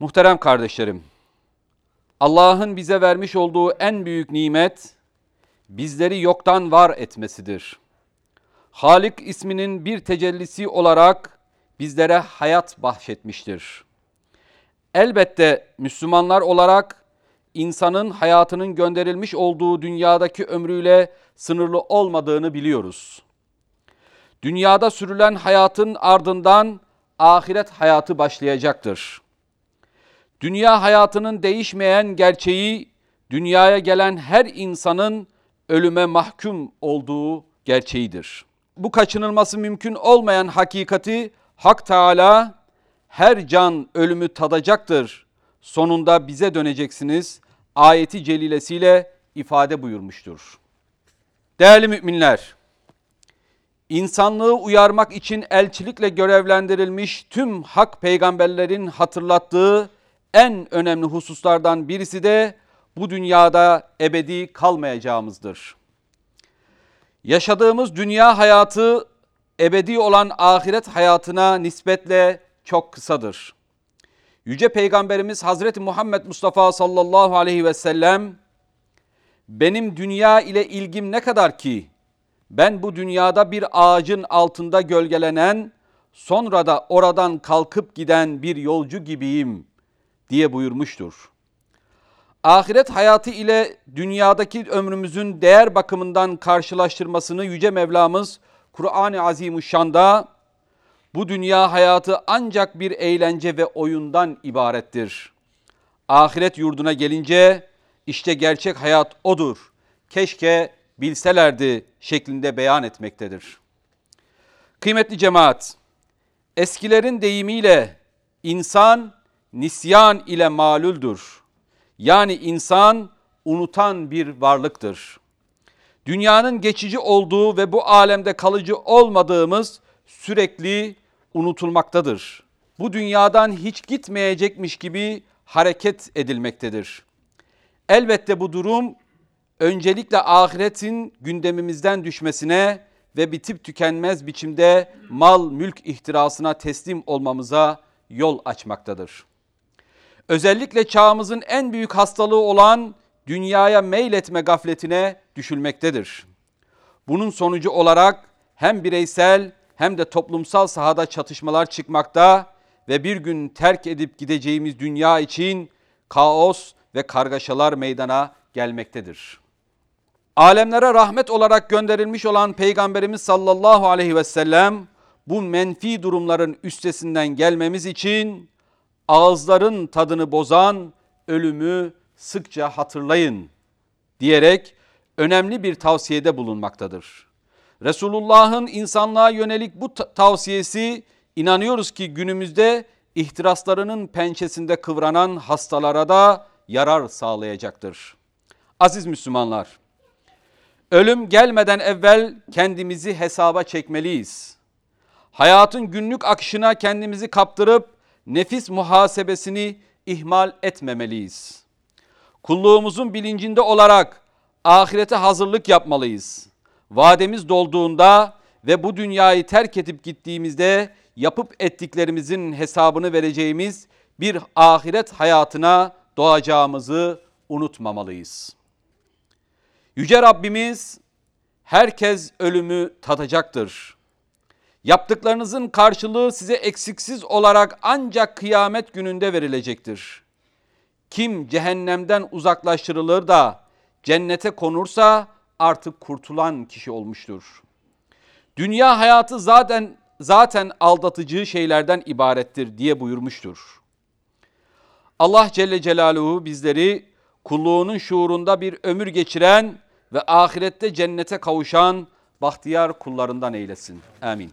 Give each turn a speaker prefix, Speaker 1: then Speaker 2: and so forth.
Speaker 1: Muhterem kardeşlerim, Allah'ın bize vermiş olduğu en büyük nimet bizleri yoktan var etmesidir. Halik isminin bir tecellisi olarak bizlere hayat bahşetmiştir. Elbette Müslümanlar olarak insanın hayatının gönderilmiş olduğu dünyadaki ömrüyle sınırlı olmadığını biliyoruz. Dünyada sürülen hayatın ardından ahiret hayatı başlayacaktır. Dünya hayatının değişmeyen gerçeği dünyaya gelen her insanın ölüme mahkum olduğu gerçeğidir. Bu kaçınılması mümkün olmayan hakikati Hak Teala her can ölümü tadacaktır. Sonunda bize döneceksiniz. Ayeti celilesiyle ifade buyurmuştur. Değerli müminler, insanlığı uyarmak için elçilikle görevlendirilmiş tüm hak peygamberlerin hatırlattığı en önemli hususlardan birisi de bu dünyada ebedi kalmayacağımızdır. Yaşadığımız dünya hayatı ebedi olan ahiret hayatına nispetle çok kısadır. Yüce Peygamberimiz Hazreti Muhammed Mustafa sallallahu aleyhi ve sellem benim dünya ile ilgim ne kadar ki ben bu dünyada bir ağacın altında gölgelenen sonra da oradan kalkıp giden bir yolcu gibiyim diye buyurmuştur. Ahiret hayatı ile dünyadaki ömrümüzün değer bakımından karşılaştırmasını Yüce Mevlamız Kur'an-ı Azimuşşan'da bu dünya hayatı ancak bir eğlence ve oyundan ibarettir. Ahiret yurduna gelince işte gerçek hayat odur. Keşke bilselerdi şeklinde beyan etmektedir. Kıymetli cemaat, eskilerin deyimiyle insan nisyan ile malüldür. Yani insan unutan bir varlıktır. Dünyanın geçici olduğu ve bu alemde kalıcı olmadığımız sürekli unutulmaktadır. Bu dünyadan hiç gitmeyecekmiş gibi hareket edilmektedir. Elbette bu durum öncelikle ahiretin gündemimizden düşmesine ve bitip tükenmez biçimde mal mülk ihtirasına teslim olmamıza yol açmaktadır. Özellikle çağımızın en büyük hastalığı olan dünyaya meyletme gafletine düşülmektedir. Bunun sonucu olarak hem bireysel hem de toplumsal sahada çatışmalar çıkmakta ve bir gün terk edip gideceğimiz dünya için kaos ve kargaşalar meydana gelmektedir. Alemlere rahmet olarak gönderilmiş olan Peygamberimiz sallallahu aleyhi ve sellem bu menfi durumların üstesinden gelmemiz için ağızların tadını bozan ölümü sıkça hatırlayın diyerek önemli bir tavsiyede bulunmaktadır. Resulullah'ın insanlığa yönelik bu tavsiyesi inanıyoruz ki günümüzde ihtiraslarının pençesinde kıvranan hastalara da yarar sağlayacaktır. Aziz Müslümanlar, ölüm gelmeden evvel kendimizi hesaba çekmeliyiz. Hayatın günlük akışına kendimizi kaptırıp nefis muhasebesini ihmal etmemeliyiz. Kulluğumuzun bilincinde olarak ahirete hazırlık yapmalıyız. Vademiz dolduğunda ve bu dünyayı terk edip gittiğimizde yapıp ettiklerimizin hesabını vereceğimiz bir ahiret hayatına doğacağımızı unutmamalıyız. Yüce Rabbimiz herkes ölümü tadacaktır. Yaptıklarınızın karşılığı size eksiksiz olarak ancak kıyamet gününde verilecektir. Kim cehennemden uzaklaştırılır da cennete konursa artık kurtulan kişi olmuştur. Dünya hayatı zaten zaten aldatıcı şeylerden ibarettir diye buyurmuştur. Allah Celle Celaluhu bizleri kulluğunun şuurunda bir ömür geçiren ve ahirette cennete kavuşan bahtiyar kullarından eylesin. Amin.